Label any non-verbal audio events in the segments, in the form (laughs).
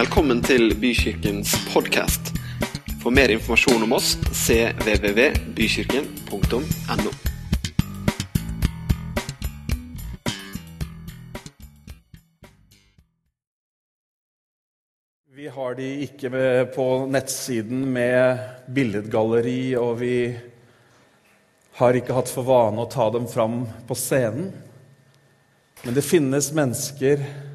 Velkommen til Bykirkens podkast. For mer informasjon om oss cvvvbykirken.no. Vi har de ikke på nettsiden med billedgalleri, og vi har ikke hatt for vane å ta dem fram på scenen. Men det finnes mennesker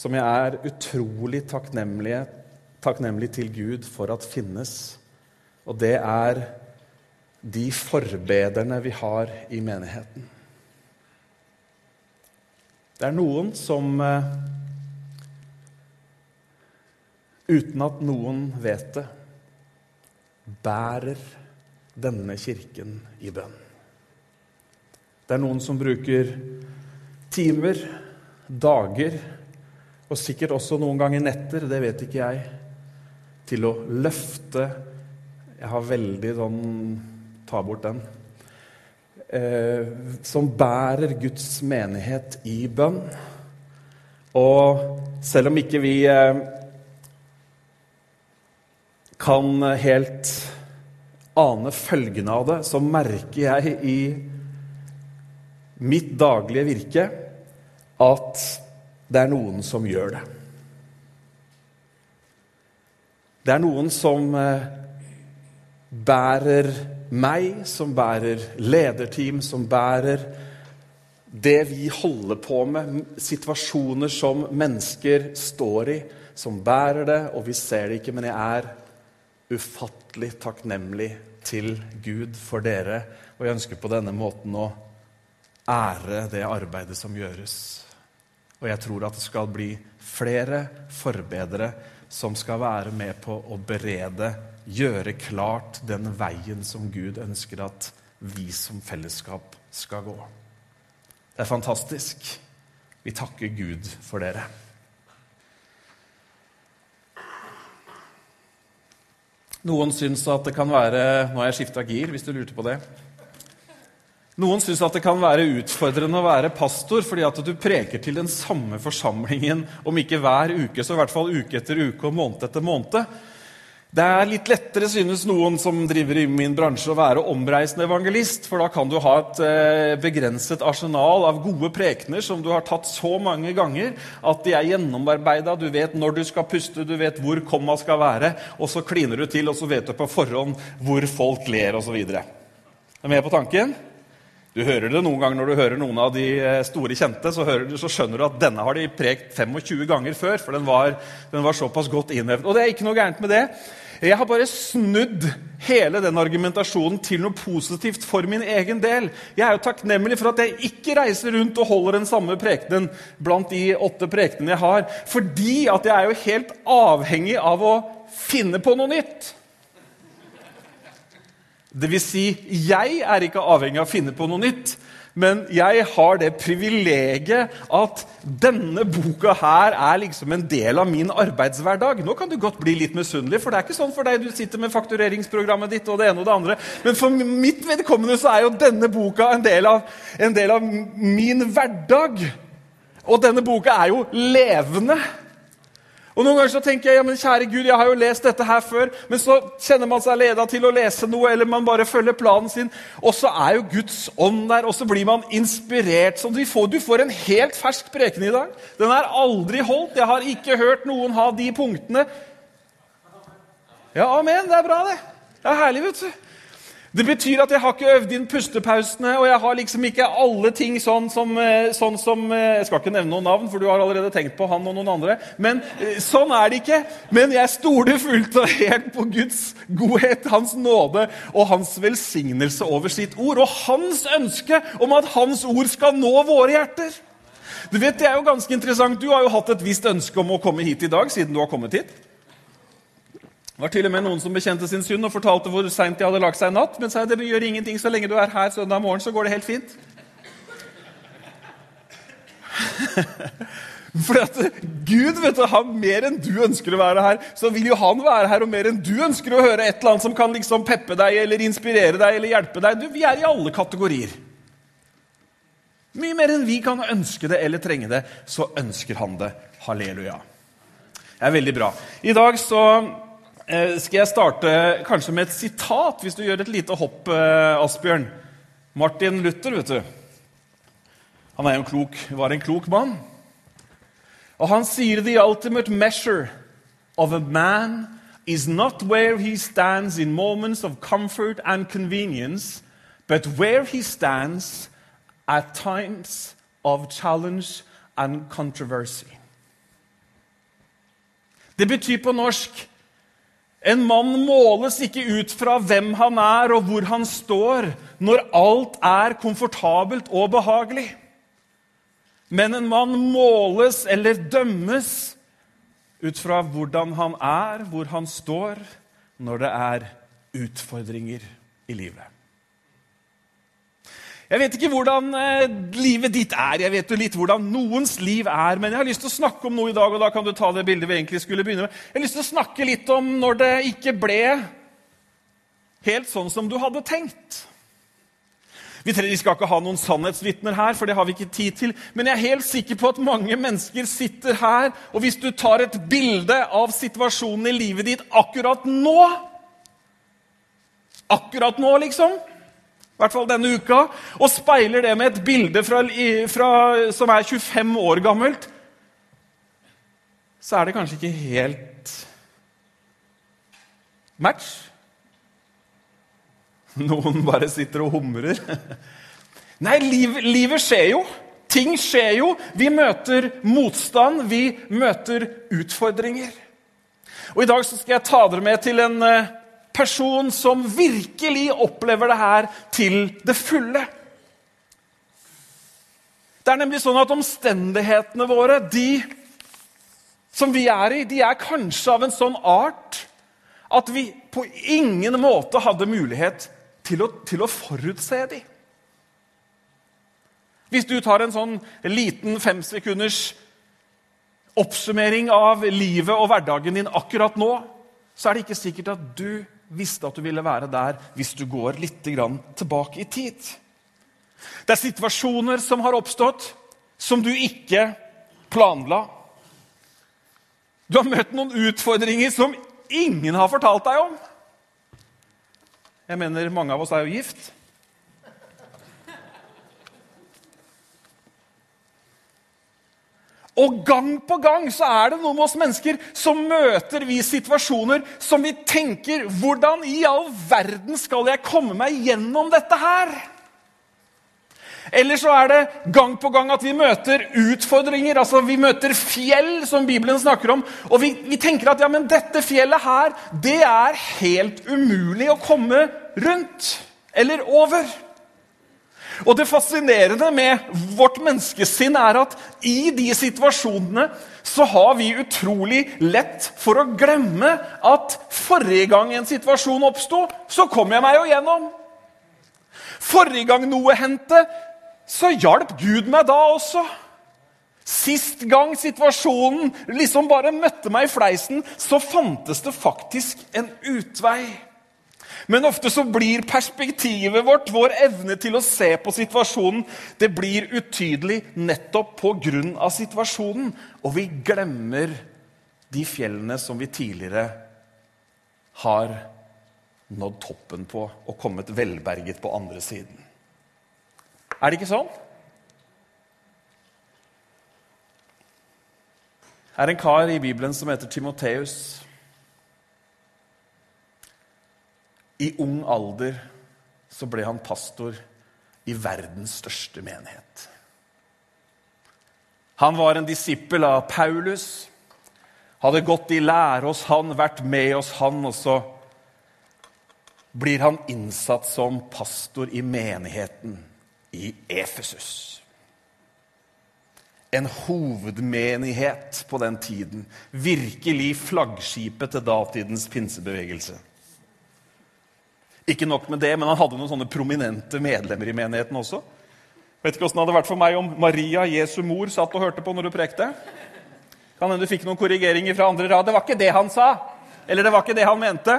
som jeg er utrolig takknemlig til Gud for at finnes. Og det er de forbederne vi har i menigheten. Det er noen som eh, uten at noen vet det, bærer denne kirken i bønn. Det er noen som bruker timer, dager og sikkert også noen ganger netter, det vet ikke jeg, til å løfte Jeg har veldig sånn Ta bort den. Eh, som bærer Guds menighet i bønn. Og selv om ikke vi eh, kan helt ane følgene av det, så merker jeg i mitt daglige virke at det er noen som gjør det. Det er noen som eh, bærer meg, som bærer lederteam, som bærer det vi holder på med, situasjoner som mennesker står i, som bærer det, og vi ser det ikke, men jeg er ufattelig takknemlig til Gud for dere, og jeg ønsker på denne måten å ære det arbeidet som gjøres. Og jeg tror at det skal bli flere forbedere som skal være med på å berede, gjøre klart den veien som Gud ønsker at vi som fellesskap skal gå. Det er fantastisk. Vi takker Gud for dere. Noen syns at det kan være Nå har jeg skifta gir, hvis du lurte på det. Noen syns at det kan være utfordrende å være pastor fordi at du preker til den samme forsamlingen om ikke hver uke, så i hvert fall uke etter uke og måned etter måned. Det er litt lettere, synes noen som driver i min bransje, å være omreisende evangelist. For da kan du ha et eh, begrenset arsenal av gode prekener som du har tatt så mange ganger at de er gjennomarbeida. Du vet når du skal puste, du vet hvor komma skal være. Og så kliner du til, og så vet du på forhånd hvor folk ler osv. Er med på tanken? Du hører det noen ganger når du hører noen av de eh, store kjente, så, du, så skjønner du at denne har de prekt 25 ganger før, for den var, den var såpass godt innøvd. Og det er ikke noe gærent med det. Jeg har bare snudd hele den argumentasjonen til noe positivt for min egen del. Jeg er jo takknemlig for at jeg ikke reiser rundt og holder den samme prekenen blant de åtte prekenene jeg har, fordi at jeg er jo helt avhengig av å finne på noe nytt. Vil si, jeg er ikke avhengig av å finne på noe nytt, men jeg har det privilegiet at denne boka her er liksom en del av min arbeidshverdag. Nå kan du godt bli litt misunnelig, for det er ikke sånn for deg. Du sitter med faktureringsprogrammet ditt og det ene og det andre. Men for mitt vedkommende så er jo denne boka en del av, en del av min hverdag. Og denne boka er jo levende. Og Noen ganger så tenker jeg ja, men kjære Gud, jeg har jo lest dette her før. Men så kjenner man seg leda til å lese noe, eller man bare følger planen sin. Og så er jo Guds ånd der, og så blir man inspirert. Du får, du får en helt fersk preken i dag. Den er aldri holdt. Jeg har ikke hørt noen ha de punktene. Ja, amen. Det er bra, det. Det er herlig, vet du. Det betyr at jeg har ikke øvd inn pustepausene, og jeg har liksom ikke alle ting sånn som, eh, sånn som, eh, Jeg skal ikke nevne noen navn, for du har allerede tenkt på han og noen andre. Men eh, sånn er det ikke. Men jeg stoler fullt og helt på Guds godhet, Hans nåde og Hans velsignelse over sitt ord. Og Hans ønske om at Hans ord skal nå våre hjerter. Du vet, Det er jo ganske interessant. Du har jo hatt et visst ønske om å komme hit i dag, siden du har kommet hit. Det var til og med noen som bekjente sin synd og fortalte hvor seint de hadde lagt seg i natt. Men sa det gjør ingenting så lenge du er her søndag morgen, så går det helt fint. (laughs) For at Gud vet du, har mer enn du ønsker å være her, så vil jo han være her. Og mer enn du ønsker å høre et eller annet som kan liksom peppe deg eller inspirere deg eller hjelpe deg. Du, vi er i alle kategorier. Mye mer enn vi kan ønske det eller trenge det, så ønsker han det. Halleluja. Det er veldig bra. I dag så skal jeg starte kanskje med et sitat, hvis du gjør et lite hopp, eh, Asbjørn. Martin Luther, vet du. Han en klok, var en klok mann. Og han sier the ultimate measure of a man is not where he stands in moments of comfort and convenience, but where he stands at times of challenge and controversy. Det betyr på norsk en mann måles ikke ut fra hvem han er og hvor han står, når alt er komfortabelt og behagelig. Men en mann måles eller dømmes ut fra hvordan han er, hvor han står, når det er utfordringer i livet. Jeg vet ikke hvordan eh, livet ditt er, jeg vet jo litt hvordan noens liv er, men jeg har lyst til å snakke om noe i dag, og da kan du ta det bildet vi egentlig skulle begynne med. Jeg har lyst til å snakke litt om når det ikke ble helt sånn som du hadde tenkt. Vi skal ikke ha noen sannhetsvitner her, for det har vi ikke tid til. Men jeg er helt sikker på at mange mennesker sitter her, og hvis du tar et bilde av situasjonen i livet ditt akkurat nå Akkurat nå, liksom i hvert fall denne uka, og speiler det med et bilde fra, fra, som er 25 år gammelt, så er det kanskje ikke helt match. (laughs) Noen bare sitter og humrer. (laughs) Nei, liv, livet skjer jo. Ting skjer jo. Vi møter motstand, vi møter utfordringer. Og I dag skal jeg ta dere med til en eh, person som virkelig opplever det her til det fulle. Det er nemlig sånn at omstendighetene våre, de som vi er i, de er kanskje av en sånn art at vi på ingen måte hadde mulighet til å, til å forutse de. Hvis du tar en sånn liten femsekunders oppsummering av livet og hverdagen din akkurat nå, så er det ikke sikkert at du visste at du ville være der hvis du går litt tilbake i tid. Det er situasjoner som har oppstått, som du ikke planla. Du har møtt noen utfordringer som ingen har fortalt deg om. Jeg mener, mange av oss er jo gift. Og gang på gang så er det noe med oss mennesker som møter vi situasjoner som vi tenker Hvordan i all verden skal jeg komme meg gjennom dette her? Eller så er det gang på gang at vi møter utfordringer. altså Vi møter fjell, som Bibelen snakker om. Og vi, vi tenker at ja, men dette fjellet her, det er helt umulig å komme rundt eller over. Og Det fascinerende med vårt menneskesinn er at i de situasjonene så har vi utrolig lett for å glemme at forrige gang en situasjon oppsto, så kom jeg meg jo gjennom. Forrige gang noe hendte, så hjalp Gud meg da også. Sist gang situasjonen liksom bare møtte meg i fleisen, så fantes det faktisk en utvei. Men ofte så blir perspektivet vårt, vår evne til å se på situasjonen, det blir utydelig nettopp pga. situasjonen. Og vi glemmer de fjellene som vi tidligere har nådd toppen på og kommet velberget på andre siden. Er det ikke sånn? Det er en kar i Bibelen som heter Timoteus. I ung alder så ble han pastor i verdens største menighet. Han var en disippel av Paulus, hadde gått i lære hos han, vært med hos han, og så blir han innsatt som pastor i menigheten i Efesus. En hovedmenighet på den tiden. Virkelig flaggskipet til datidens pinsebevegelse. Ikke nok med det, men han hadde noen sånne prominente medlemmer i menigheten også. Vet ikke åssen det hadde vært for meg om Maria, Jesu mor, satt og hørte på når du prekte. Kan hende du fikk noen korrigeringer fra andre rad. Det var ikke det han sa. Eller det var ikke det han mente.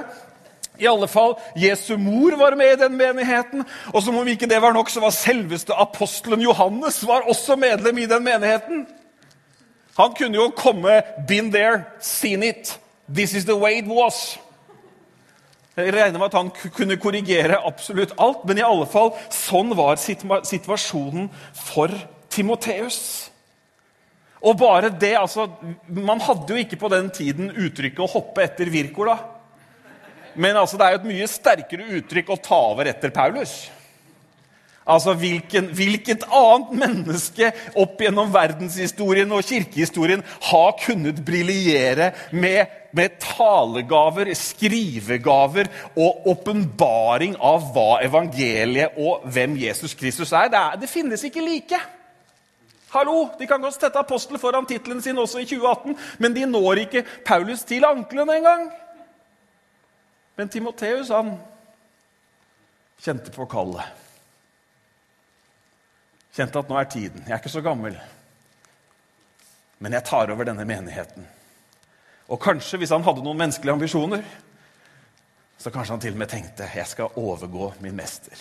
I alle fall, Jesu mor var med i den menigheten. Og som om ikke det var nok, så var selveste apostelen Johannes var også medlem i den menigheten. Han kunne jo komme Been there, seen it. This is the way it was. Jeg regner med at han kunne korrigere absolutt alt, men i alle fall, sånn var situasjonen for Timoteus. Og bare det, altså, Man hadde jo ikke på den tiden uttrykket 'å hoppe etter Wirkola'. Men altså, det er jo et mye sterkere uttrykk å ta over etter Paulus. Altså, hvilken, Hvilket annet menneske opp gjennom verdenshistorien og kirkehistorien har kunnet briljere med, med, talegaver, skrivegaver og åpenbaring av hva evangeliet og hvem Jesus Kristus er? Det, er, det finnes ikke like. Hallo, De kan godt sette apostel foran tittelen sin også i 2018, men de når ikke Paulus til anklene engang. Men Timoteus, han kjente på kallet. Kjente at nå er tiden. Jeg er ikke så gammel, men jeg tar over denne menigheten. Og kanskje, hvis han hadde noen menneskelige ambisjoner, så kanskje han til og med tenkte jeg skal overgå min mester.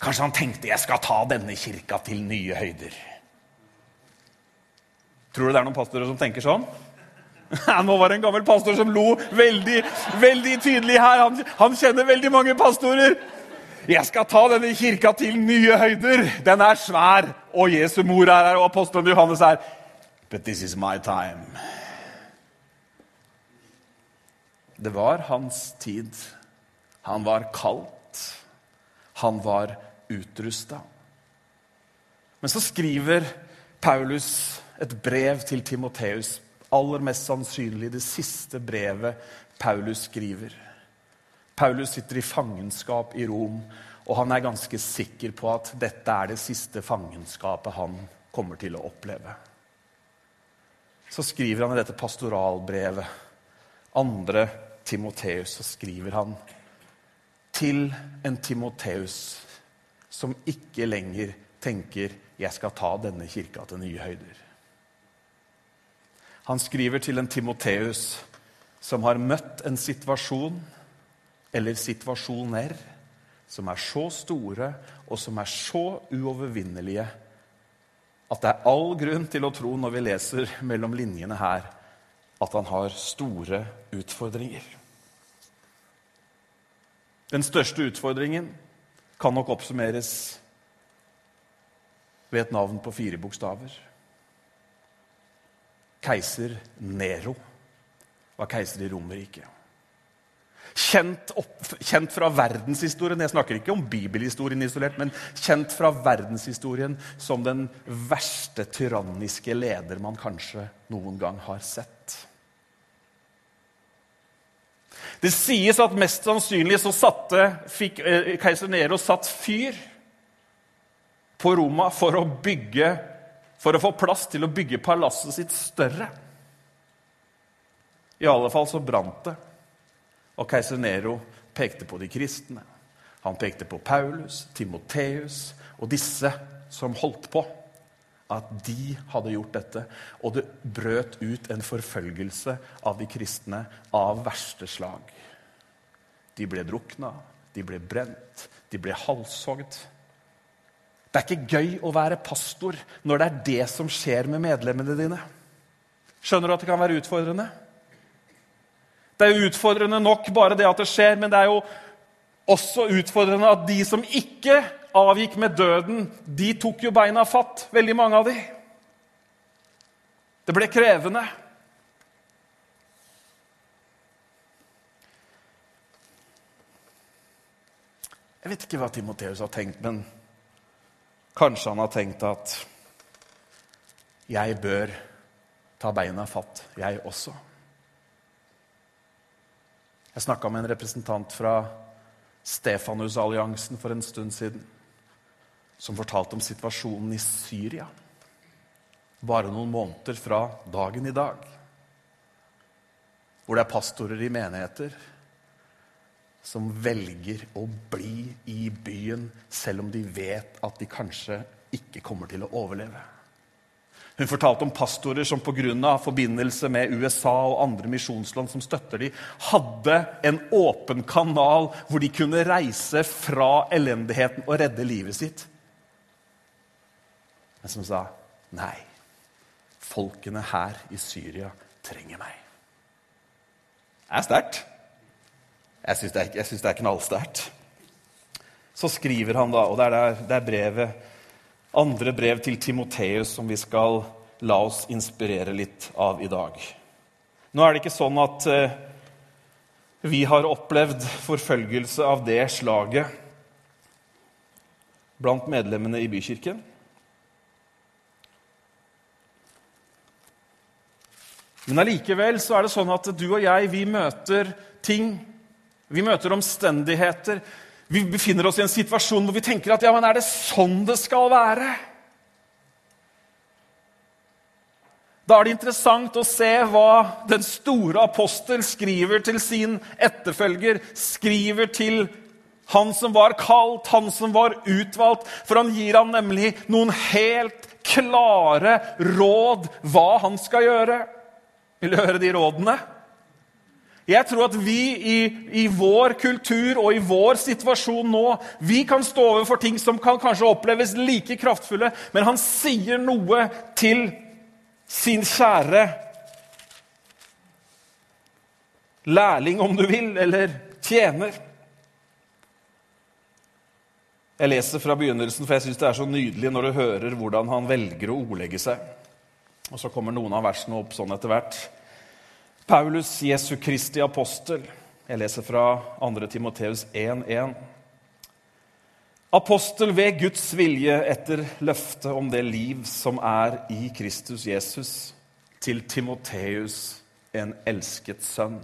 Kanskje han tenkte jeg skal ta denne kirka til nye høyder. Tror du det er noen pastorer som tenker sånn? (laughs) Nå var det en gammel pastor som lo veldig veldig tydelig her. Han, han kjenner veldig mange pastorer. Jeg skal ta denne kirka til nye høyder. Den er svær. Og Jesu mor er her, og apostelen Johannes er But this is my time. Det var hans tid. Han var kaldt. Han var utrusta. Men så skriver Paulus et brev til Timoteus. Aller mest sannsynlig det siste brevet Paulus skriver. Paulus sitter i fangenskap i Rom, og han er ganske sikker på at dette er det siste fangenskapet han kommer til å oppleve. Så skriver han i dette pastoralbrevet, andre Timoteus, så skriver han til en Timoteus som ikke lenger tenker 'jeg skal ta denne kirka til nye høyder'. Han skriver til en Timoteus som har møtt en situasjon eller situasjoner som er så store og som er så uovervinnelige at det er all grunn til å tro, når vi leser mellom linjene her, at han har store utfordringer. Den største utfordringen kan nok oppsummeres ved et navn på fire bokstaver. Keiser Nero var keiser i Romerriket. Kjent, opp, kjent, fra verdenshistorien. Jeg snakker ikke om bibelhistorien isolert, men kjent fra verdenshistorien som den verste tyranniske leder man kanskje noen gang har sett. Det sies at mest sannsynlig så satte, fikk eh, keiser Nero satt fyr på Roma for å bygge for å få plass til å bygge palasset sitt større. I alle fall så brant det. Og keiser Nero pekte på de kristne. Han pekte på Paulus, Timoteus og disse som holdt på. At de hadde gjort dette. Og det brøt ut en forfølgelse av de kristne av verste slag. De ble drukna, de ble brent, de ble halshogd. Det er ikke gøy å være pastor når det er det som skjer med medlemmene dine. Skjønner du at det kan være utfordrende? Det er utfordrende nok bare det at det skjer, men det er jo også utfordrende at de som ikke avgikk med døden, de tok jo beina fatt, veldig mange av de. Det ble krevende. Jeg vet ikke hva Timoteus har tenkt, men kanskje han har tenkt at jeg bør ta beina fatt, jeg også. Jeg snakka med en representant fra Stefanusalliansen for en stund siden. Som fortalte om situasjonen i Syria. Bare noen måneder fra dagen i dag. Hvor det er pastorer i menigheter som velger å bli i byen selv om de vet at de kanskje ikke kommer til å overleve. Hun fortalte om pastorer som pga. forbindelse med USA og andre misjonsland som støtter dem, hadde en åpen kanal hvor de kunne reise fra elendigheten og redde livet sitt. Men som sa nei. Folkene her i Syria trenger meg. Det er sterkt. Jeg syns det, det, er knallsterkt. Så skriver han, da, og det er, der, det er brevet, andre brev til Timoteus som vi skal la oss inspirere litt av i dag. Nå er det ikke sånn at eh, vi har opplevd forfølgelse av det slaget blant medlemmene i bykirken. Men allikevel er det sånn at du og jeg vi møter ting, vi møter omstendigheter. Vi befinner oss i en situasjon hvor vi tenker at ja, men er det sånn det skal være? Da er det interessant å se hva den store apostel skriver til sin etterfølger, skriver til han som var kalt, han som var utvalgt. For han gir ham nemlig noen helt klare råd hva han skal gjøre. Vil du høre de rådene? Jeg tror at vi i, i, vår kultur og i vår situasjon nå vi kan stå overfor ting som kan kanskje oppleves like kraftfulle, men han sier noe til sin kjære lærling, om du vil, eller tjener. Jeg leser fra begynnelsen, for jeg syns det er så nydelig når du hører hvordan han velger å ordlegge seg. Og så kommer noen av versene opp sånn etter hvert. Paulus, Jesu Kristi apostel. Jeg leser fra 2. Timoteus 1,1. Apostel ved Guds vilje etter løftet om det liv som er i Kristus Jesus, til Timoteus, en elsket sønn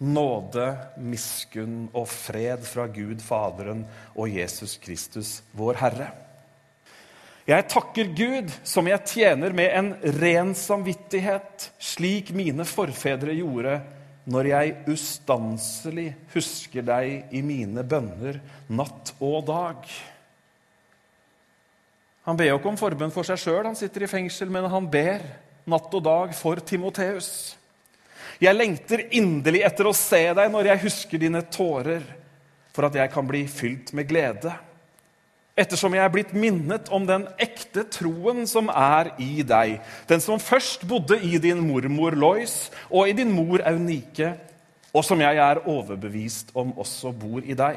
nåde, miskunn og fred fra Gud Faderen og Jesus Kristus, vår Herre. Jeg takker Gud, som jeg tjener med en ren samvittighet, slik mine forfedre gjorde, når jeg ustanselig husker deg i mine bønner natt og dag. Han ber jo ikke om forbønn for seg sjøl, han sitter i fengsel, men han ber natt og dag for Timoteus. Jeg lengter inderlig etter å se deg når jeg husker dine tårer, for at jeg kan bli fylt med glede. Ettersom jeg er blitt minnet om den ekte troen som er i deg, den som først bodde i din mormor Lois og i din mor Eunike, og som jeg er overbevist om også bor i deg.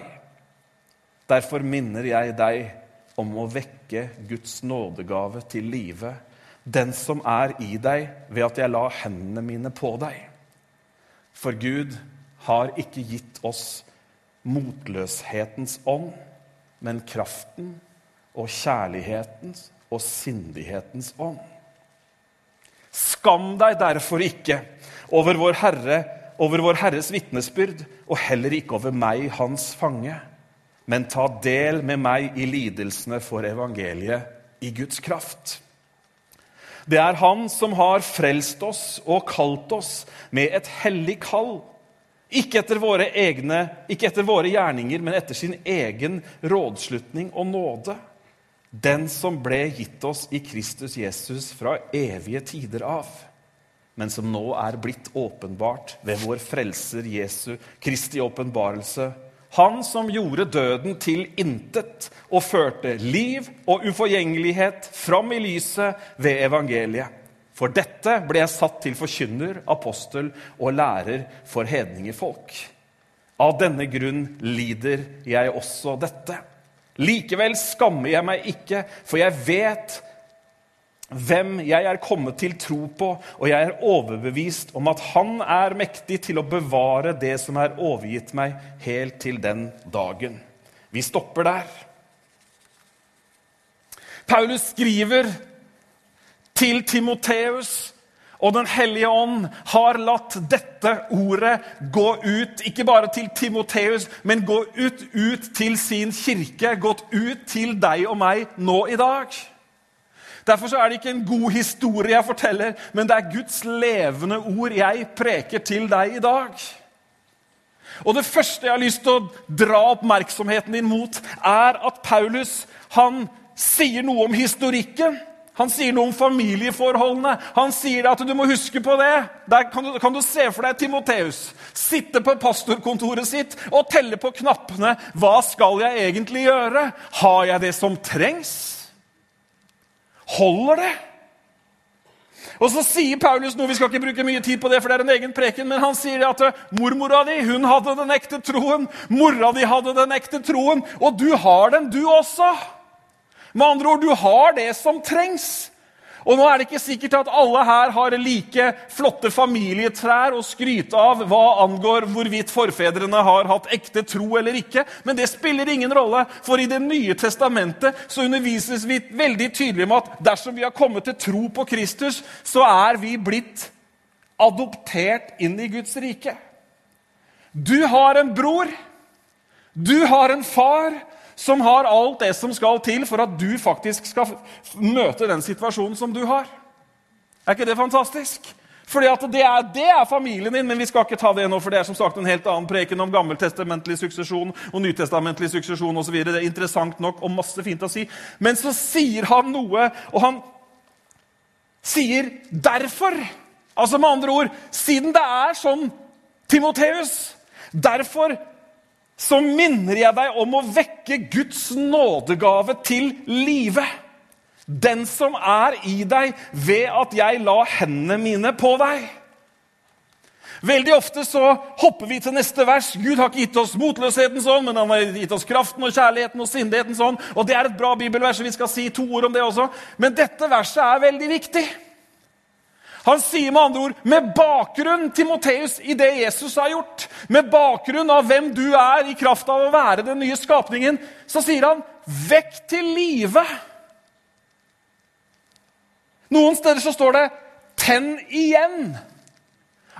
Derfor minner jeg deg om å vekke Guds nådegave til live, den som er i deg, ved at jeg la hendene mine på deg. For Gud har ikke gitt oss motløshetens ånd, men kraften og kjærlighetens og sindighetens ånd. Skam deg derfor ikke over vår Herre, over vår Herres vitnesbyrd, og heller ikke over meg, hans fange, men ta del med meg i lidelsene for evangeliet i Guds kraft. Det er Han som har frelst oss og kalt oss med et hellig kall. Ikke etter, våre egne, ikke etter våre gjerninger, men etter sin egen rådslutning og nåde. Den som ble gitt oss i Kristus Jesus fra evige tider av, men som nå er blitt åpenbart ved vår Frelser Jesu Kristi åpenbarelse han som gjorde døden til intet og førte liv og uforgjengelighet fram i lyset ved evangeliet. For dette ble jeg satt til forkynner, apostel og lærer for hedningefolk. Av denne grunn lider jeg også dette. Likevel skammer jeg meg ikke, for jeg vet hvem jeg er kommet til tro på, og jeg er overbevist om at Han er mektig til å bevare det som er overgitt meg, helt til den dagen. Vi stopper der. Paulus skriver til Timoteus, og Den hellige ånd har latt dette ordet gå ut, ikke bare til Timoteus, men gå ut, ut til sin kirke, gått ut til deg og meg nå i dag. Derfor er det ikke en god historie jeg forteller, men det er Guds levende ord jeg preker til deg i dag. Og Det første jeg har lyst til å dra oppmerksomheten din mot, er at Paulus han sier noe om historikken. Han sier noe om familieforholdene. Han sier at du må huske på det. Der kan du, kan du se for deg Timoteus sitte på pastorkontoret sitt og telle på knappene. Hva skal jeg egentlig gjøre? Har jeg det som trengs? Holder det? Og så sier Paulus noe, Vi skal ikke bruke mye tid på det, for det er en egen preken, men han sier at eh, mormora di hun hadde den ekte troen, mora di hadde den ekte troen, og du har den, du også. Med andre ord, du har det som trengs. Og nå er det ikke sikkert at alle her har like flotte familietrær å skryte av hva angår hvorvidt forfedrene har hatt ekte tro eller ikke, men det spiller ingen rolle, for i Det nye testamentet så undervises vi veldig tydelig om at dersom vi har kommet til tro på Kristus, så er vi blitt adoptert inn i Guds rike. Du har en bror, du har en far, som har alt det som skal til for at du faktisk skal møte den situasjonen som du har. Er ikke det fantastisk? Fordi det er, det er, familien din, men vi skal ikke ta det nå, for det er som sagt en helt annen preken om gammeltestamentlig suksesjon og nytestamentlig suksesjon osv. Det er interessant nok og masse fint å si. Men så sier han noe, og han sier 'derfor'. Altså med andre ord, siden det er sånn, Timoteus, derfor så minner jeg deg om å vekke Guds nådegave til live. Den som er i deg ved at jeg la hendene mine på deg. Veldig ofte så hopper vi til neste vers. Gud har ikke gitt oss motløshetens ånd, men han har gitt oss kraften og kjærligheten og sindighetens ånd. Og Det er et bra bibelvers, og vi skal si to ord om det også. Men dette verset er veldig viktig. Han sier med andre ord, med bakgrunn Timoteus, i det Jesus har gjort, med bakgrunn av hvem du er i kraft av å være den nye skapningen, så sier han 'vekk til live'. Noen steder så står det 'tenn igjen'.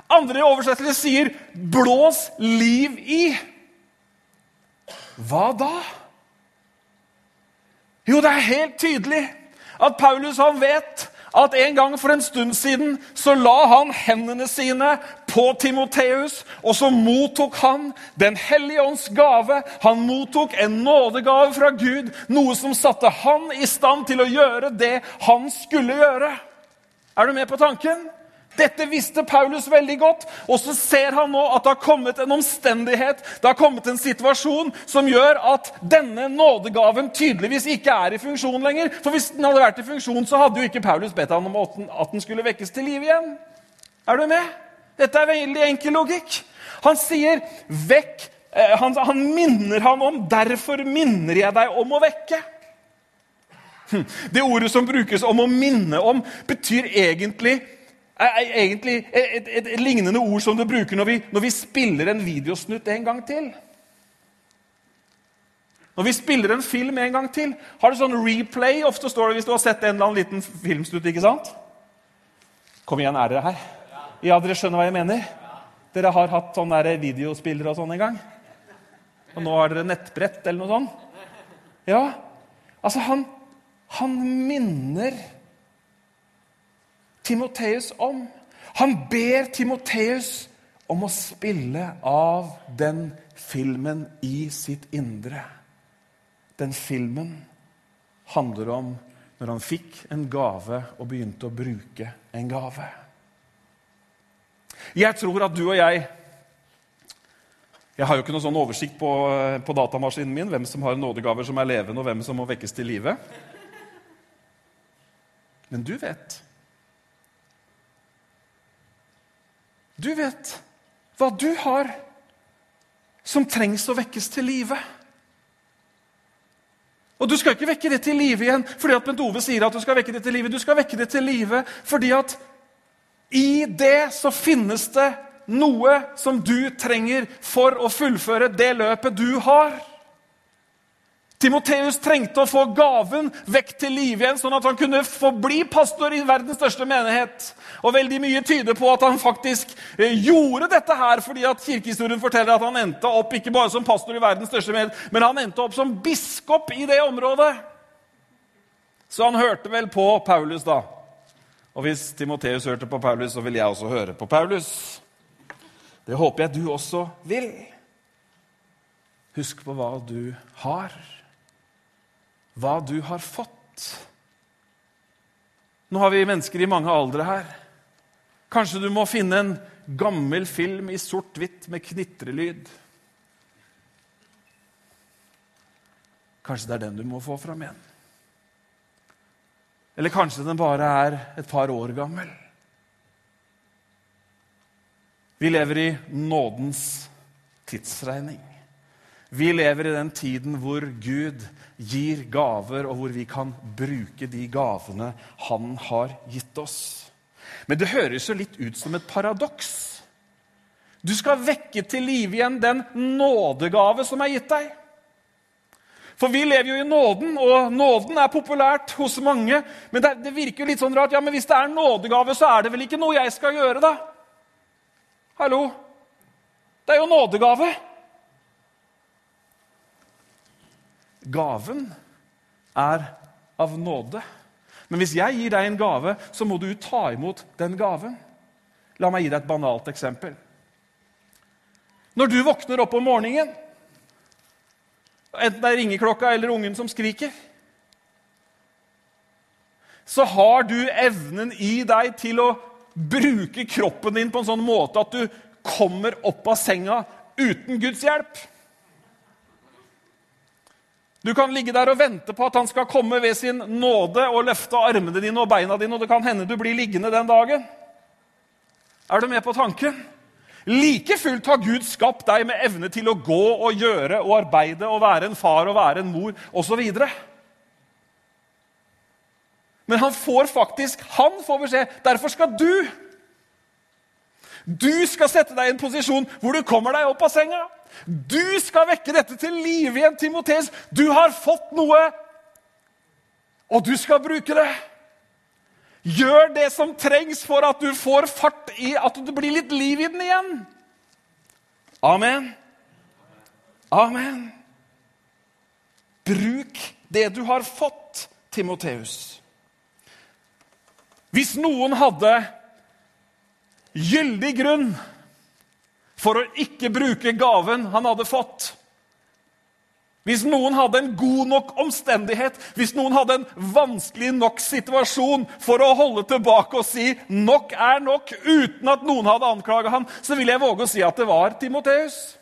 Andre oversettelser sier 'blås liv i'. Hva da? Jo, det er helt tydelig at Paulus han vet at en gang for en stund siden så la han hendene sine på Timoteus, og så mottok han Den hellige ånds gave. Han mottok en nådegave fra Gud, noe som satte han i stand til å gjøre det han skulle gjøre. Er du med på tanken? Dette visste Paulus veldig godt, og så ser han nå at det har kommet en omstendighet, det har kommet en situasjon som gjør at denne nådegaven tydeligvis ikke er i funksjon lenger. For hvis den hadde vært i funksjon, så hadde jo ikke Paulus bedt ham om at den skulle vekkes til liv igjen. Er du med? Dette er veldig enkel logikk. Han sier 'vekk'. Eh, han, han minner ham om 'derfor minner jeg deg om å vekke'. Hm, det ordet som brukes om å minne om, betyr egentlig er egentlig et, et, et, lignende ord som du bruker når vi, når vi spiller en videosnutt en gang til. Når vi spiller en film en gang til, har du sånn replay. Ofte står det hvis du har sett en eller annen liten filmsnutt. ikke sant? Kom igjen, er dere her? Ja, dere skjønner hva jeg mener? Dere har hatt sånne videospillere og sånn en gang? Og nå har dere nettbrett eller noe sånt? Ja. Altså, han, han minner Timoteus om. Han ber Timoteus om å spille av den filmen i sitt indre. Den filmen handler om når han fikk en gave og begynte å bruke en gave. Jeg tror at du og jeg Jeg har jo ikke noen sånn oversikt på, på datamaskinen min hvem som har nådegaver som er levende, og hvem som må vekkes til live. Men du vet Du vet hva du har som trengs å vekkes til live. Og du skal ikke vekke det til live igjen fordi at Bent Ove sier at du skal vekke det til live. Du skal vekke det til live fordi at i det så finnes det noe som du trenger for å fullføre det løpet du har. Timoteus trengte å få gaven vekk til live igjen, sånn at han kunne få bli pastor i verdens største menighet. Og veldig mye tyder på at han faktisk eh, gjorde dette her, fordi at kirkehistorien forteller at han endte opp ikke bare som pastor i verdens største menighet, men han endte opp som biskop i det området. Så han hørte vel på Paulus, da. Og hvis Timoteus hørte på Paulus, så vil jeg også høre på Paulus. Det håper jeg du også vil. Husk på hva du har hva du har fått. Nå har vi mennesker i mange aldre her. Kanskje du må finne en gammel film i sort-hvitt med knitrelyd. Kanskje det er den du må få fram igjen. Eller kanskje den bare er et par år gammel. Vi lever i nådens tidsregning. Vi lever i den tiden hvor Gud gir gaver, og hvor vi kan bruke de gavene han har gitt oss. Men det høres jo litt ut som et paradoks. Du skal vekke til live igjen den nådegave som er gitt deg. For vi lever jo i nåden, og nåden er populært hos mange. Men det, det virker jo litt sånn rart. Ja, men hvis det er nådegave, så er det vel ikke noe jeg skal gjøre, da? Hallo? Det er jo nådegave. Gaven er av nåde. Men hvis jeg gir deg en gave, så må du ta imot den gaven. La meg gi deg et banalt eksempel. Når du våkner opp om morgenen, enten det er ringeklokka eller ungen som skriker, så har du evnen i deg til å bruke kroppen din på en sånn måte at du kommer opp av senga uten Guds hjelp. Du kan ligge der og vente på at han skal komme ved sin nåde og løfte armene dine og beina dine, og det kan hende du blir liggende den dagen. Er du med på tanken? Like fullt har Gud skapt deg med evne til å gå og gjøre og arbeide og være en far og være en mor osv. Men han får faktisk han får beskjed. Derfor skal du Du skal sette deg i en posisjon hvor du kommer deg opp av senga. Du skal vekke dette til live igjen, Timoteus. Du har fått noe, og du skal bruke det. Gjør det som trengs for at du får fart i at det blir litt liv i den igjen. Amen. Amen. Bruk det du har fått, Timoteus. Hvis noen hadde gyldig grunn for å ikke bruke gaven han hadde fått Hvis noen hadde en god nok omstendighet, hvis noen hadde en vanskelig nok situasjon for å holde tilbake og si 'nok er nok', uten at noen hadde anklaga ham, så vil jeg våge å si at det var Timoteus.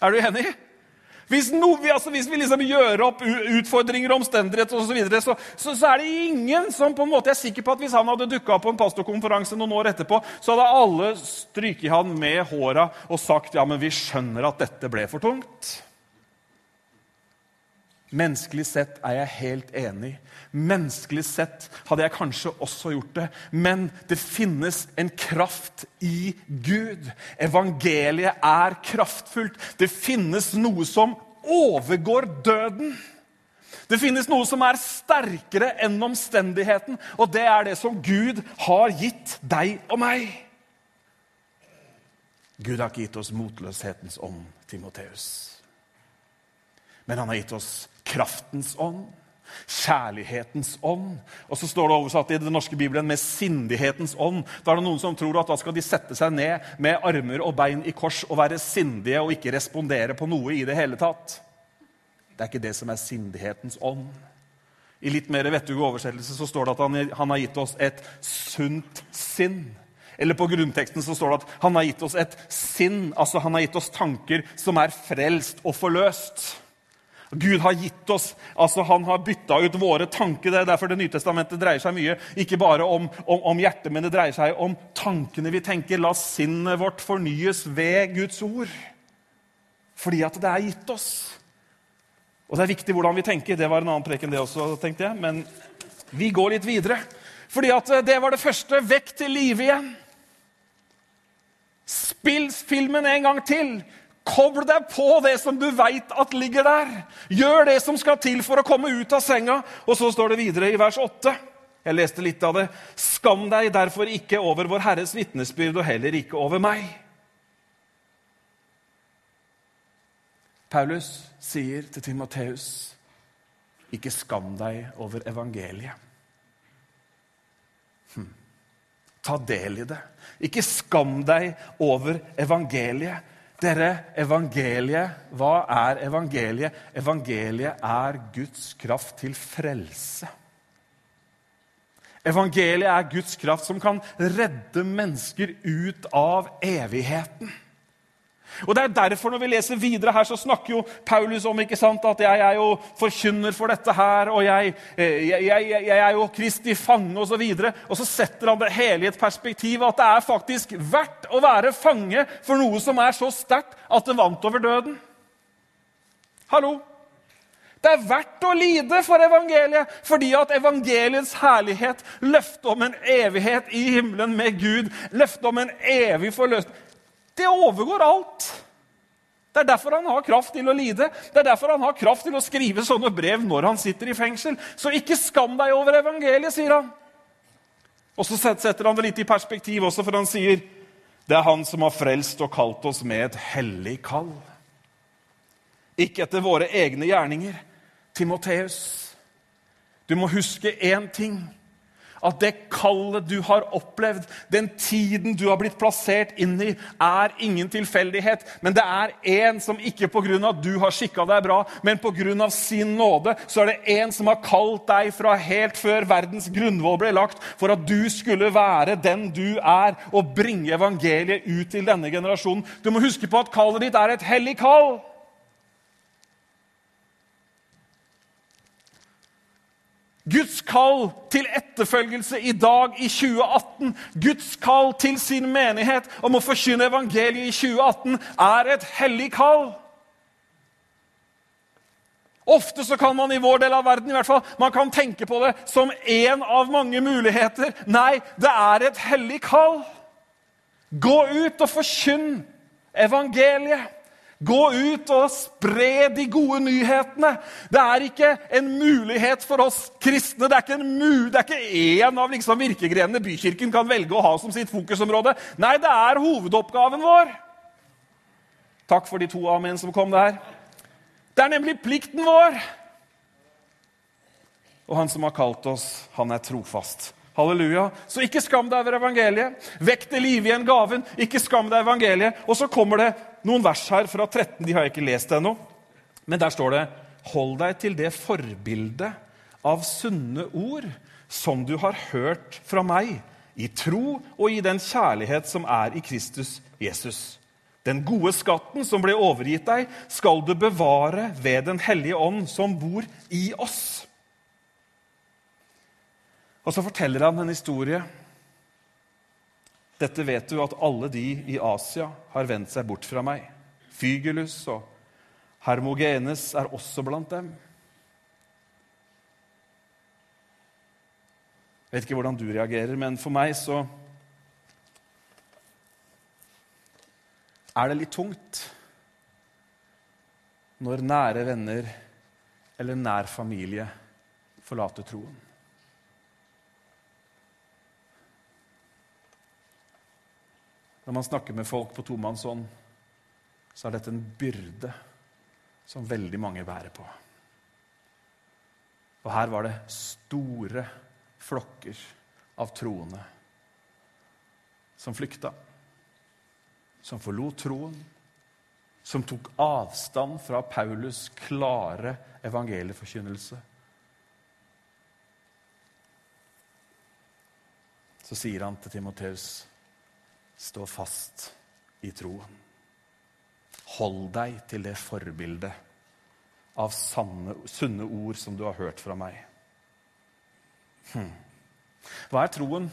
Er du enig? Hvis, no, altså hvis, vi liksom gjør opp utfordringer og omstendigheter osv., så, videre, så, så, er det ingen som på en måte er sikker på at hvis han hadde dukka opp på en pastorkonferanse noen år etterpå, så hadde alle stryket han med håra og sagt ja, men vi skjønner at dette ble for tungt. Menneskelig sett er jeg helt enig. Menneskelig sett hadde jeg kanskje også gjort det. Men det finnes en kraft i Gud. Evangeliet er kraftfullt. Det finnes noe som overgår døden. Det finnes noe som er sterkere enn omstendigheten, og det er det som Gud har gitt deg og meg. Gud har ikke gitt oss motløshetens ånd, Timoteus. Men han har gitt oss kraftens ånd, kjærlighetens ånd. Og så står det oversatt i den norske bibelen med sindighetens ånd. Da er det noen som tror at da skal de sette seg ned med armer og bein i kors og være sindige og ikke respondere på noe i det hele tatt. Det er ikke det som er sindighetens ånd. I litt mer vettug oversettelse så står det at han, han har gitt oss et sunt sinn. Eller på grunnteksten så står det at han har gitt oss et sinn, altså han har gitt oss tanker som er frelst og forløst. Gud har gitt oss, altså Han har bytta ut våre tanker. Det er derfor Det nye testamentet dreier seg mye ikke bare om, om, om, hjertet, men det dreier seg om tankene vi tenker. La sinnet vårt fornyes ved Guds ord. Fordi at det er gitt oss. Og det er viktig hvordan vi tenker. Det var en annen preken, det også, tenkte jeg. Men vi går litt videre. Fordi at eh, det var det første. Vekk til live igjen. Spill filmen en gang til. Kobl deg på det som du veit at ligger der. Gjør det som skal til for å komme ut av senga. Og så står det videre i vers 8. Jeg leste litt av det. Skam deg derfor ikke over vår Herres vitnesbyrd, og heller ikke over meg. Paulus sier til Timoteus, ikke skam deg over evangeliet. Hm. Ta del i det. Ikke skam deg over evangeliet. Dere, evangeliet, hva er evangeliet? Evangeliet er Guds kraft til frelse. Evangeliet er Guds kraft som kan redde mennesker ut av evigheten. Og det er derfor Når vi leser videre her, så snakker jo Paulus om ikke sant, at jeg er jo forkynner for dette her, og jeg, eh, jeg, jeg, jeg er jo Kristi fange osv. Og, så og så setter han det hele i et perspektiv at det er faktisk verdt å være fange for noe som er så sterkt at det vant over døden. Hallo? Det er verdt å lide for evangeliet, fordi at evangeliets herlighet, løftet om en evighet i himmelen med Gud, løftet om en evig forløsning det overgår alt. Det er derfor han har kraft til å lide. Det er derfor han har kraft til å skrive sånne brev når han sitter i fengsel. Så ikke skam deg over evangeliet, sier han. Og så setter han det litt i perspektiv også, for han sier det er han som har frelst og kalt oss med et hellig kall. Ikke etter våre egne gjerninger. Timoteus, du må huske én ting at det kallet du har opplevd, den tiden du har blitt plassert inn i, er ingen tilfeldighet. Men det er en som ikke pga. at du har skikka deg bra, men pga. sin nåde, så er det en som har kalt deg fra helt før verdens grunnvoll ble lagt, for at du skulle være den du er, og bringe evangeliet ut til denne generasjonen. Du må huske på at kallet ditt er et hellig kall. Guds kall til etterfølgelse i dag, i 2018, Guds kall til sin menighet om å forkynne evangeliet i 2018, er et hellig kall. Ofte så kan man i vår del av verden i hvert fall, man kan tenke på det som én av mange muligheter. Nei, det er et hellig kall. Gå ut og forkynn evangeliet. Gå ut og spre de gode nyhetene. Det er ikke en mulighet for oss kristne. Det er ikke en, det er ikke en av liksom virkegrenene Bykirken kan velge å ha som sitt fokusområde. Nei, det er hovedoppgaven vår. Takk for de to amen som kom der. Det er nemlig plikten vår. Og han som har kalt oss, han er trofast. Halleluja. Så ikke skam deg over evangeliet. Vekk det liv igjen gaven. Ikke skam deg evangeliet. Og så kommer det noen vers her fra 13. De har jeg ikke lest ennå. Men der står det Hold deg til det forbildet av sunne ord som du har hørt fra meg, i tro og i den kjærlighet som er i Kristus Jesus. Den gode skatten som ble overgitt deg, skal du bevare ved Den hellige ånd, som bor i oss. Og så forteller han en historie. Dette vet du at alle de i Asia har vendt seg bort fra meg. Fygelus og Hermogenes er også blant dem. Jeg vet ikke hvordan du reagerer, men for meg så er det litt tungt når nære venner eller nær familie forlater troen. Når man snakker med folk på tomannshånd, så er dette en byrde som veldig mange bærer på. Og her var det store flokker av troende som flykta, som forlot troen, som tok avstand fra Paulus' klare evangelieforkynnelse. Så sier han til Timoteus Stå fast i troen. Hold deg til det forbildet av sanne, sunne ord som du har hørt fra meg. Hm. Hva er troen?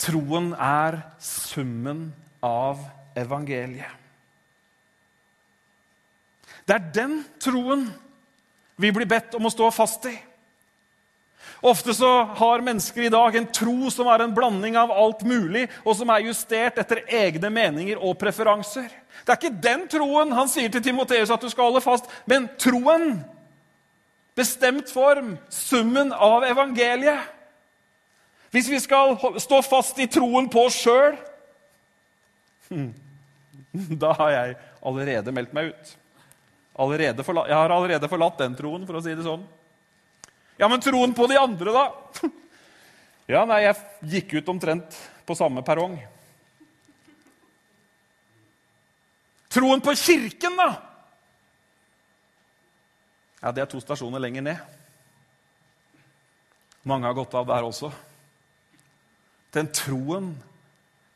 Troen er summen av evangeliet. Det er den troen vi blir bedt om å stå fast i. Ofte så har mennesker i dag en tro som er en blanding av alt mulig, og som er justert etter egne meninger og preferanser. Det er ikke den troen han sier til Timoteus at du skal holde fast, men troen. Bestemt form, summen av evangeliet. Hvis vi skal stå fast i troen på oss sjøl (laughs) Da har jeg allerede meldt meg ut. Allerede jeg har allerede forlatt den troen, for å si det sånn. Ja, men troen på de andre, da? (laughs) Ja, nei, jeg gikk ut omtrent på samme perrong. Troen på Kirken, da? Ja, det er to stasjoner lenger ned. Mange har gått av der også. Den troen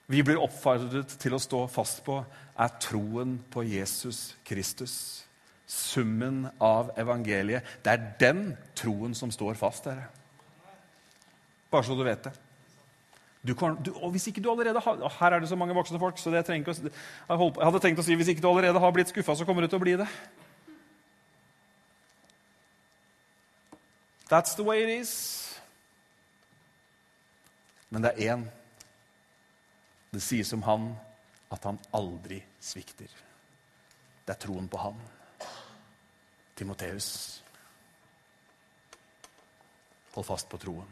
vi blir oppfordret til å stå fast på, er troen på Jesus Kristus. Summen av evangeliet. Det er den troen som står fast, dere. Bare så du vet det. Du kan, du, og hvis ikke du allerede har, Her er det så mange voksne folk, så ikke å, jeg hadde tenkt å si hvis ikke du allerede har blitt skuffa, så kommer du til å bli det. That's the way it is. Men det er én det sies om han at han aldri svikter. Det er troen på han. Timoteus. Hold fast på troen.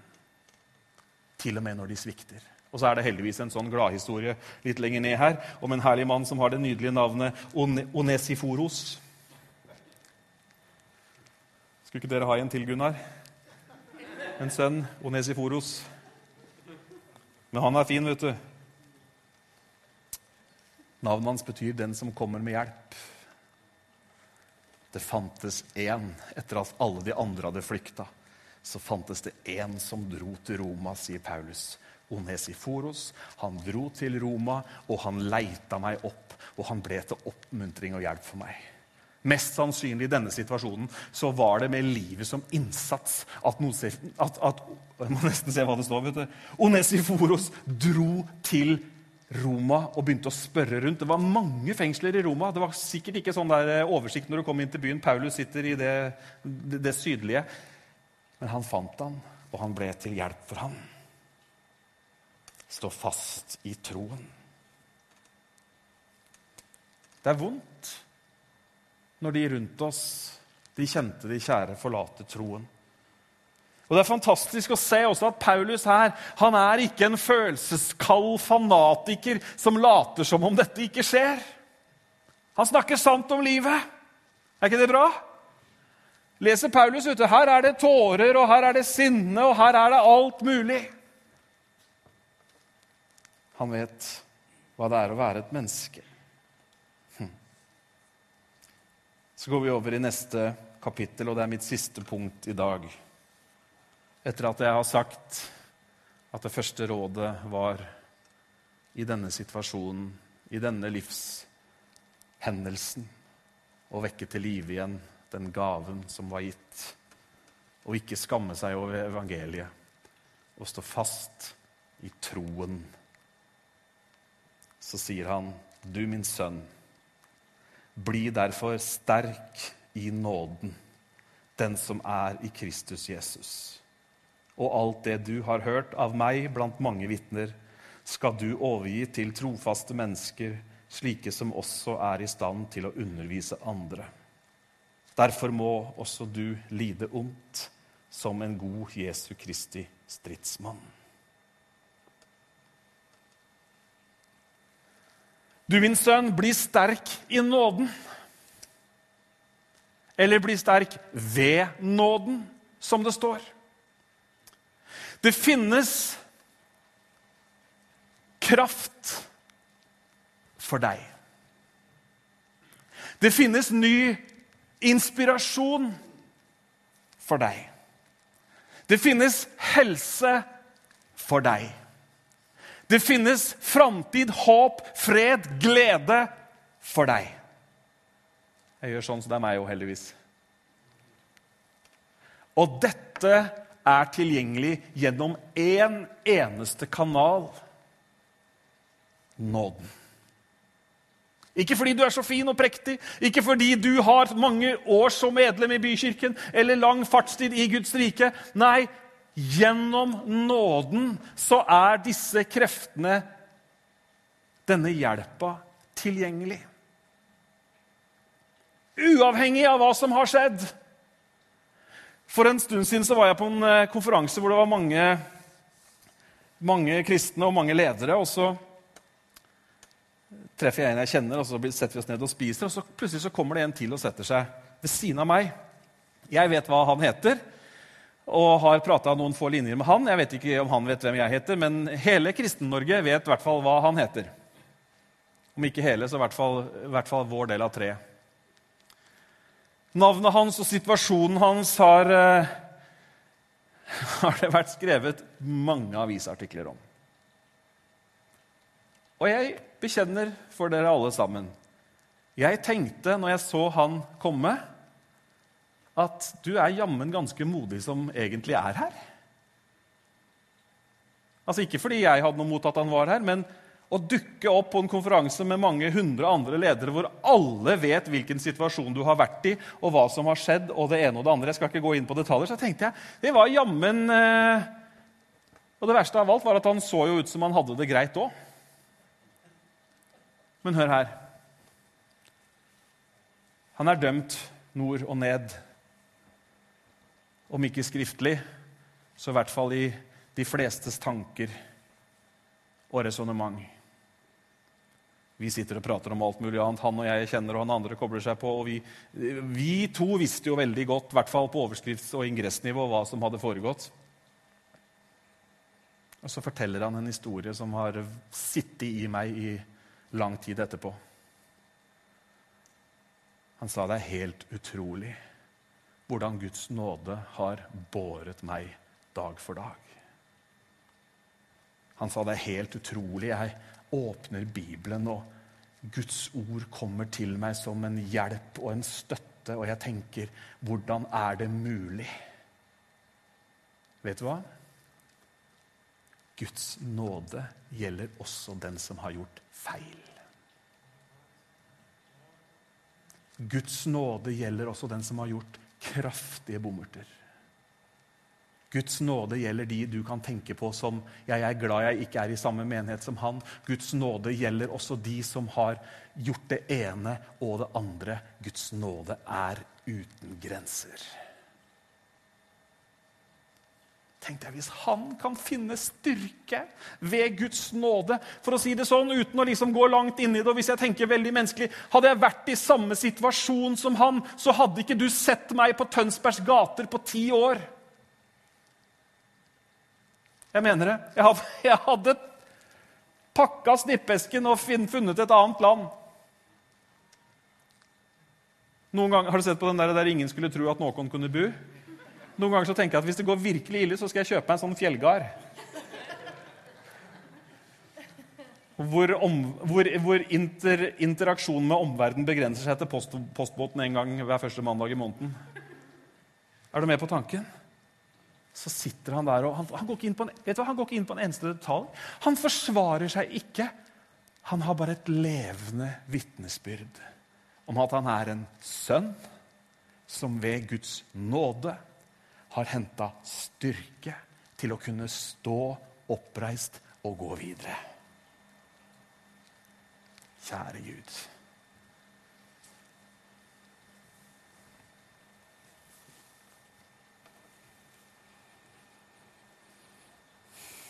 Til og med når de svikter. Og så er det heldigvis en sånn gladhistorie litt lenger ned her om en herlig mann som har det nydelige navnet Onesiforos. Skulle ikke dere ha en til, Gunnar? En sønn, Onesiforos. Men han er fin, vet du. Navnet hans betyr 'den som kommer med hjelp'. Det fantes én etter at alle de andre hadde flykta. Så fantes det én som dro til Roma, sier Paulus. Onesiforos. Han dro til Roma, og han leita meg opp. Og han ble til oppmuntring og hjelp for meg. Mest sannsynlig i denne situasjonen så var det med livet som innsats at, Nosef, at, at Jeg må nesten se hva det står. vet du. Onesiforos dro til Roma og begynte å spørre rundt. Det var mange fengsler i Roma. Det var sikkert ikke sånn der eh, oversikt når du kom inn til byen. Paulus sitter i det, det sydlige. Men han fant han, og han ble til hjelp for han. Stå fast i troen. Det er vondt når de rundt oss, de kjente, de kjære, forlater troen. Og Det er fantastisk å se også at Paulus her han er ikke en følelseskald fanatiker som later som om dette ikke skjer. Han snakker sant om livet. Er ikke det bra? Leser Paulus ute. Her er det tårer, og her er det sinne, og her er det alt mulig. Han vet hva det er å være et menneske. Hm. Så går vi over i neste kapittel, og det er mitt siste punkt i dag etter at jeg har sagt at det første rådet var i denne situasjonen, i denne livshendelsen, å vekke til live igjen den gaven som var gitt, og ikke skamme seg over evangeliet, og stå fast i troen. Så sier han, du min sønn, bli derfor sterk i nåden, den som er i Kristus Jesus og alt det du har hørt av meg blant mange vitner, skal du overgi til trofaste mennesker, slike som også er i stand til å undervise andre. Derfor må også du lide ondt som en god Jesu Kristi stridsmann. Du, min sønn, bli sterk i nåden. Eller bli sterk ved nåden, som det står. Det finnes kraft for deg. Det finnes ny inspirasjon for deg. Det finnes helse for deg. Det finnes framtid, håp, fred, glede for deg. Jeg gjør sånn så det er meg òg, heldigvis. Og dette er tilgjengelig gjennom én eneste kanal nåden. Ikke fordi du er så fin og prektig, ikke fordi du har mange år som medlem i bykirken eller lang fartstid i Guds rike. Nei, gjennom nåden så er disse kreftene, denne hjelpa, tilgjengelig. Uavhengig av hva som har skjedd. For en stund siden så var jeg på en eh, konferanse hvor det var mange, mange kristne og mange ledere. og så treffer jeg en jeg kjenner, og så setter vi oss ned og spiser. og så Plutselig så kommer det en til og setter seg ved siden av meg. Jeg vet hva han heter, og har prata noen få linjer med han. Jeg vet ikke om han vet hvem jeg heter, men hele Kristen-Norge vet i hvert fall hva han heter. Om ikke hele, så i hvert fall, i hvert fall vår del av treet. Navnet hans og situasjonen hans har, eh, (laughs) har det vært skrevet mange avisartikler om. Og jeg bekjenner for dere alle sammen. Jeg tenkte når jeg så han komme, at du er jammen ganske modig som egentlig er her. Altså Ikke fordi jeg hadde noe mot at han var her, men å dukke opp på en konferanse med mange hundre andre ledere hvor alle vet hvilken situasjon du har vært i, og hva som har skjedd, og det ene og det andre. Jeg skal ikke gå inn på detaljer. Så tenkte jeg det var jammen eh... Og det verste av alt var at han så jo ut som han hadde det greit òg. Men hør her. Han er dømt nord og ned. Om ikke skriftlig, så i hvert fall i de flestes tanker og resonnement. Vi sitter og prater om alt mulig annet. Han og jeg kjenner, og han andre kobler seg på. og Vi, vi to visste jo veldig godt, i hvert fall på overskrifts- og ingressnivå, hva som hadde foregått. Og så forteller han en historie som har sittet i meg i lang tid etterpå. Han sa det er helt utrolig hvordan Guds nåde har båret meg dag for dag. Han sa det er helt utrolig. Jeg åpner Bibelen, og Guds ord kommer til meg som en hjelp og en støtte, og jeg tenker hvordan er det mulig? Vet du hva? Guds nåde gjelder også den som har gjort feil. Guds nåde gjelder også den som har gjort kraftige bommerter. Guds nåde gjelder de du kan tenke på som 'jeg er glad jeg ikke er i samme menighet som han'. Guds nåde gjelder også de som har gjort det ene og det andre. Guds nåde er uten grenser. Tenk deg Hvis han kan finne styrke ved Guds nåde For å si det sånn, uten å liksom gå langt inn i det, og hvis jeg tenker veldig menneskelig Hadde jeg vært i samme situasjon som han, så hadde ikke du sett meg på Tønsbergs gater på ti år. Jeg mener det. Jeg hadde, (laughs) pakka snippesken og funnet et annet land. Noen ganger, Har du sett på den der, der ingen skulle tro at noen kunne bo? Noen ganger så tenker jeg at hvis det går virkelig ille, så skal jeg kjøpe meg en sånn fjellgard. Hvor, om, hvor, hvor inter, interaksjonen med omverdenen begrenser seg til post, postbåten en gang hver første mandag i måneden. Er du med på tanken? Så sitter han der, og han, han, går, en, du, han går ikke inn på en eneste detalj. Han forsvarer seg ikke. Han har bare et levende vitnesbyrd om at han er en sønn som ved Guds nåde har henta styrke til å kunne stå oppreist og gå videre. Kjære Gud.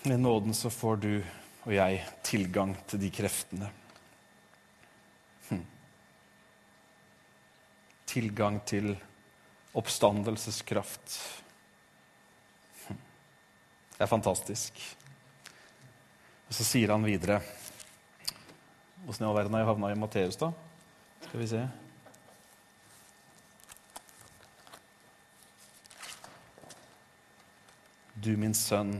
Med nåden så får du og jeg tilgang til de kreftene. Hm. Tilgang til oppstandelseskraft det er fantastisk. Og Så sier han videre Åssen i all verden har jeg havna i Matteus, da? Skal vi se. Du, min sønn,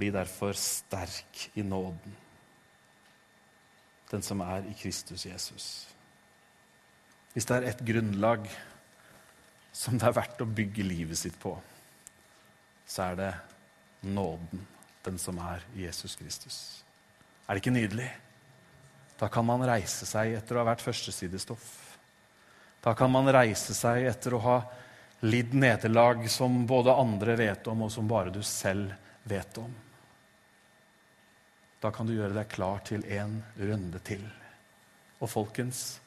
bli derfor sterk i nåden, den som er i Kristus Jesus. Hvis det er et grunnlag som det er verdt å bygge livet sitt på, så er det nåden, den som er Jesus Kristus. Er det ikke nydelig? Da kan man reise seg etter å ha vært førstesidestoff. Da kan man reise seg etter å ha lidd nederlag som både andre vet om, og som bare du selv vet om. Da kan du gjøre deg klar til en runde til. Og folkens,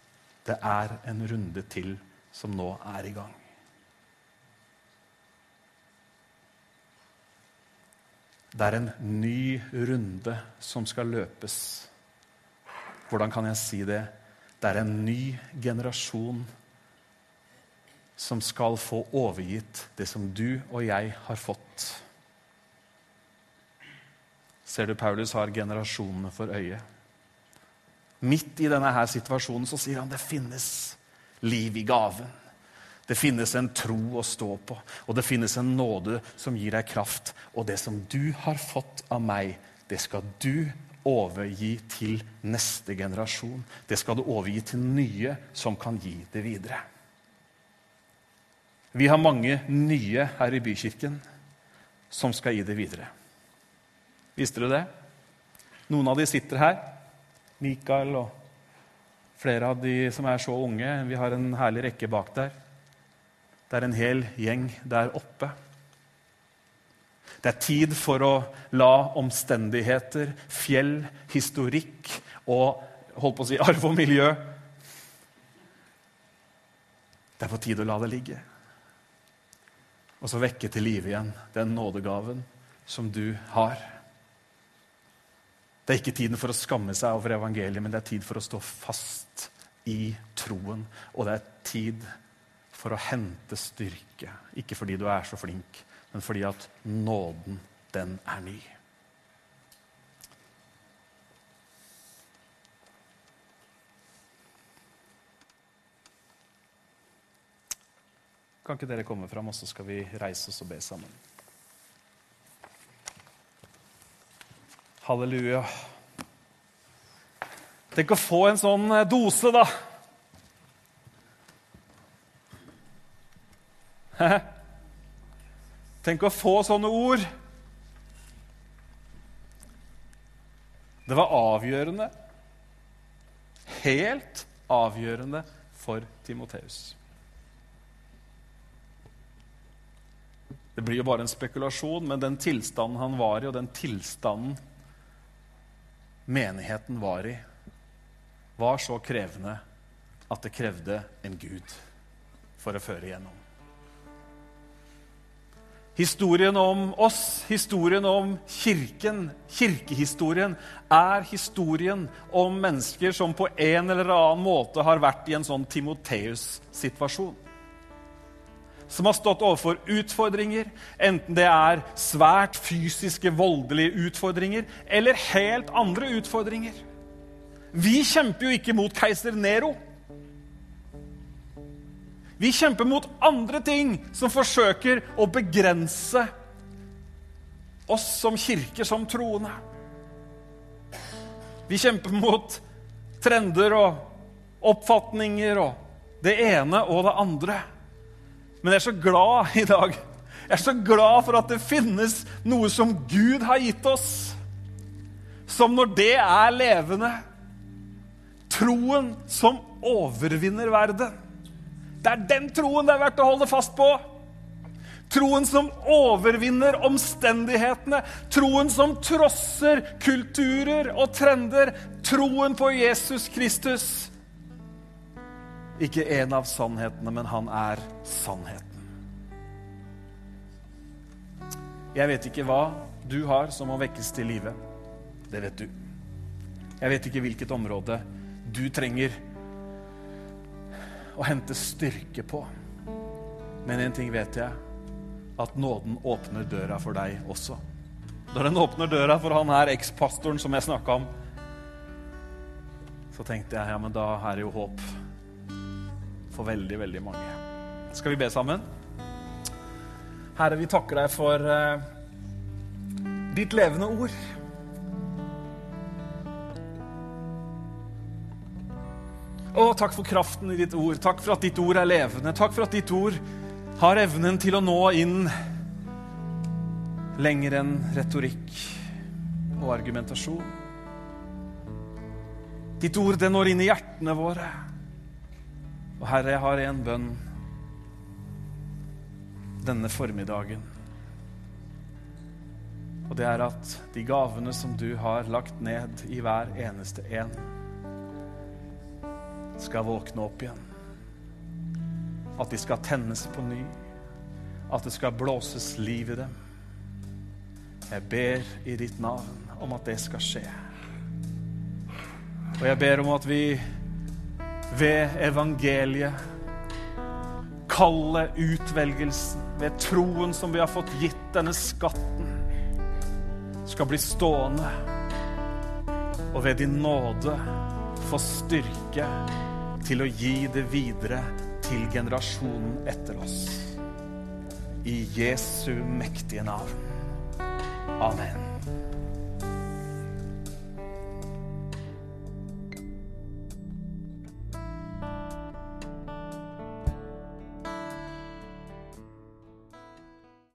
det er en runde til som nå er i gang. Det er en ny runde som skal løpes. Hvordan kan jeg si det? Det er en ny generasjon som skal få overgitt det som du og jeg har fått. Ser du Paulus har generasjonene for øye? Midt i denne her situasjonen så sier han det finnes liv i gaven. Det finnes en tro å stå på, og det finnes en nåde som gir deg kraft. Og det som du har fått av meg, det skal du overgi til neste generasjon. Det skal du overgi til nye som kan gi det videre. Vi har mange nye her i bykirken som skal gi det videre. Visste du det? Noen av de sitter her. Mikael og flere av de som er så unge. Vi har en herlig rekke bak der. Det er en hel gjeng der oppe. Det er tid for å la omstendigheter, fjell, historikk og holdt på å si, arv og miljø Det er på tide å la det ligge. Og så vekke til live igjen den nådegaven som du har. Det er ikke tiden for å skamme seg over evangeliet, men det er tid for å stå fast i troen. Og det er tid for å hente styrke. Ikke fordi du er så flink, men fordi at nåden, den er ny. Kan ikke dere komme fram, og så skal vi reise oss og be sammen? Halleluja. Tenk å få en sånn eh, dose, da. Tenk å få sånne ord. Det var avgjørende, helt avgjørende for Timoteus. Det blir jo bare en spekulasjon, men den tilstanden han var i, og den tilstanden menigheten var i, var så krevende at det krevde en gud for å føre igjennom. Historien om oss, historien om kirken, kirkehistorien, er historien om mennesker som på en eller annen måte har vært i en sånn Timoteus-situasjon. Som har stått overfor utfordringer, enten det er svært fysiske, voldelige utfordringer eller helt andre utfordringer. Vi kjemper jo ikke mot keiser Nero. Vi kjemper mot andre ting som forsøker å begrense oss som kirke, som troende. Vi kjemper mot trender og oppfatninger og det ene og det andre. Men jeg er så glad i dag. Jeg er så glad for at det finnes noe som Gud har gitt oss. Som når det er levende Troen som overvinner verden. Det er den troen det er verdt å holde fast på. Troen som overvinner omstendighetene. Troen som trosser kulturer og trender. Troen på Jesus Kristus. Ikke en av sannhetene, men han er sannheten. Jeg vet ikke hva du har som må vekkes til live. Det vet du. Jeg vet ikke hvilket område du trenger å hente styrke på. Men én ting vet jeg, at nåden åpner døra for deg også. Når den åpner døra for han her ekspastoren som jeg snakka om, så tenkte jeg ja, men da er det jo håp for veldig, veldig mange. Skal vi be sammen? Herre, vi takker deg for uh, ditt levende ord. Å, takk for kraften i ditt ord. Takk for at ditt ord er levende. Takk for at ditt ord har evnen til å nå inn lenger enn retorikk og argumentasjon. Ditt ord, det når inn i hjertene våre. Og Herre, jeg har en bønn denne formiddagen. Og det er at de gavene som du har lagt ned i hver eneste en, skal våkne opp igjen. At de skal tennes på ny. At det skal blåses liv i dem. Jeg ber i ditt navn om at det skal skje. Og jeg ber om at vi ved evangeliet, kallet utvelgelsen, ved troen som vi har fått gitt denne skatten, skal bli stående. Og ved din nåde få styrke til å gi det videre til generasjonen etter oss. I Jesu mektige navn. Amen.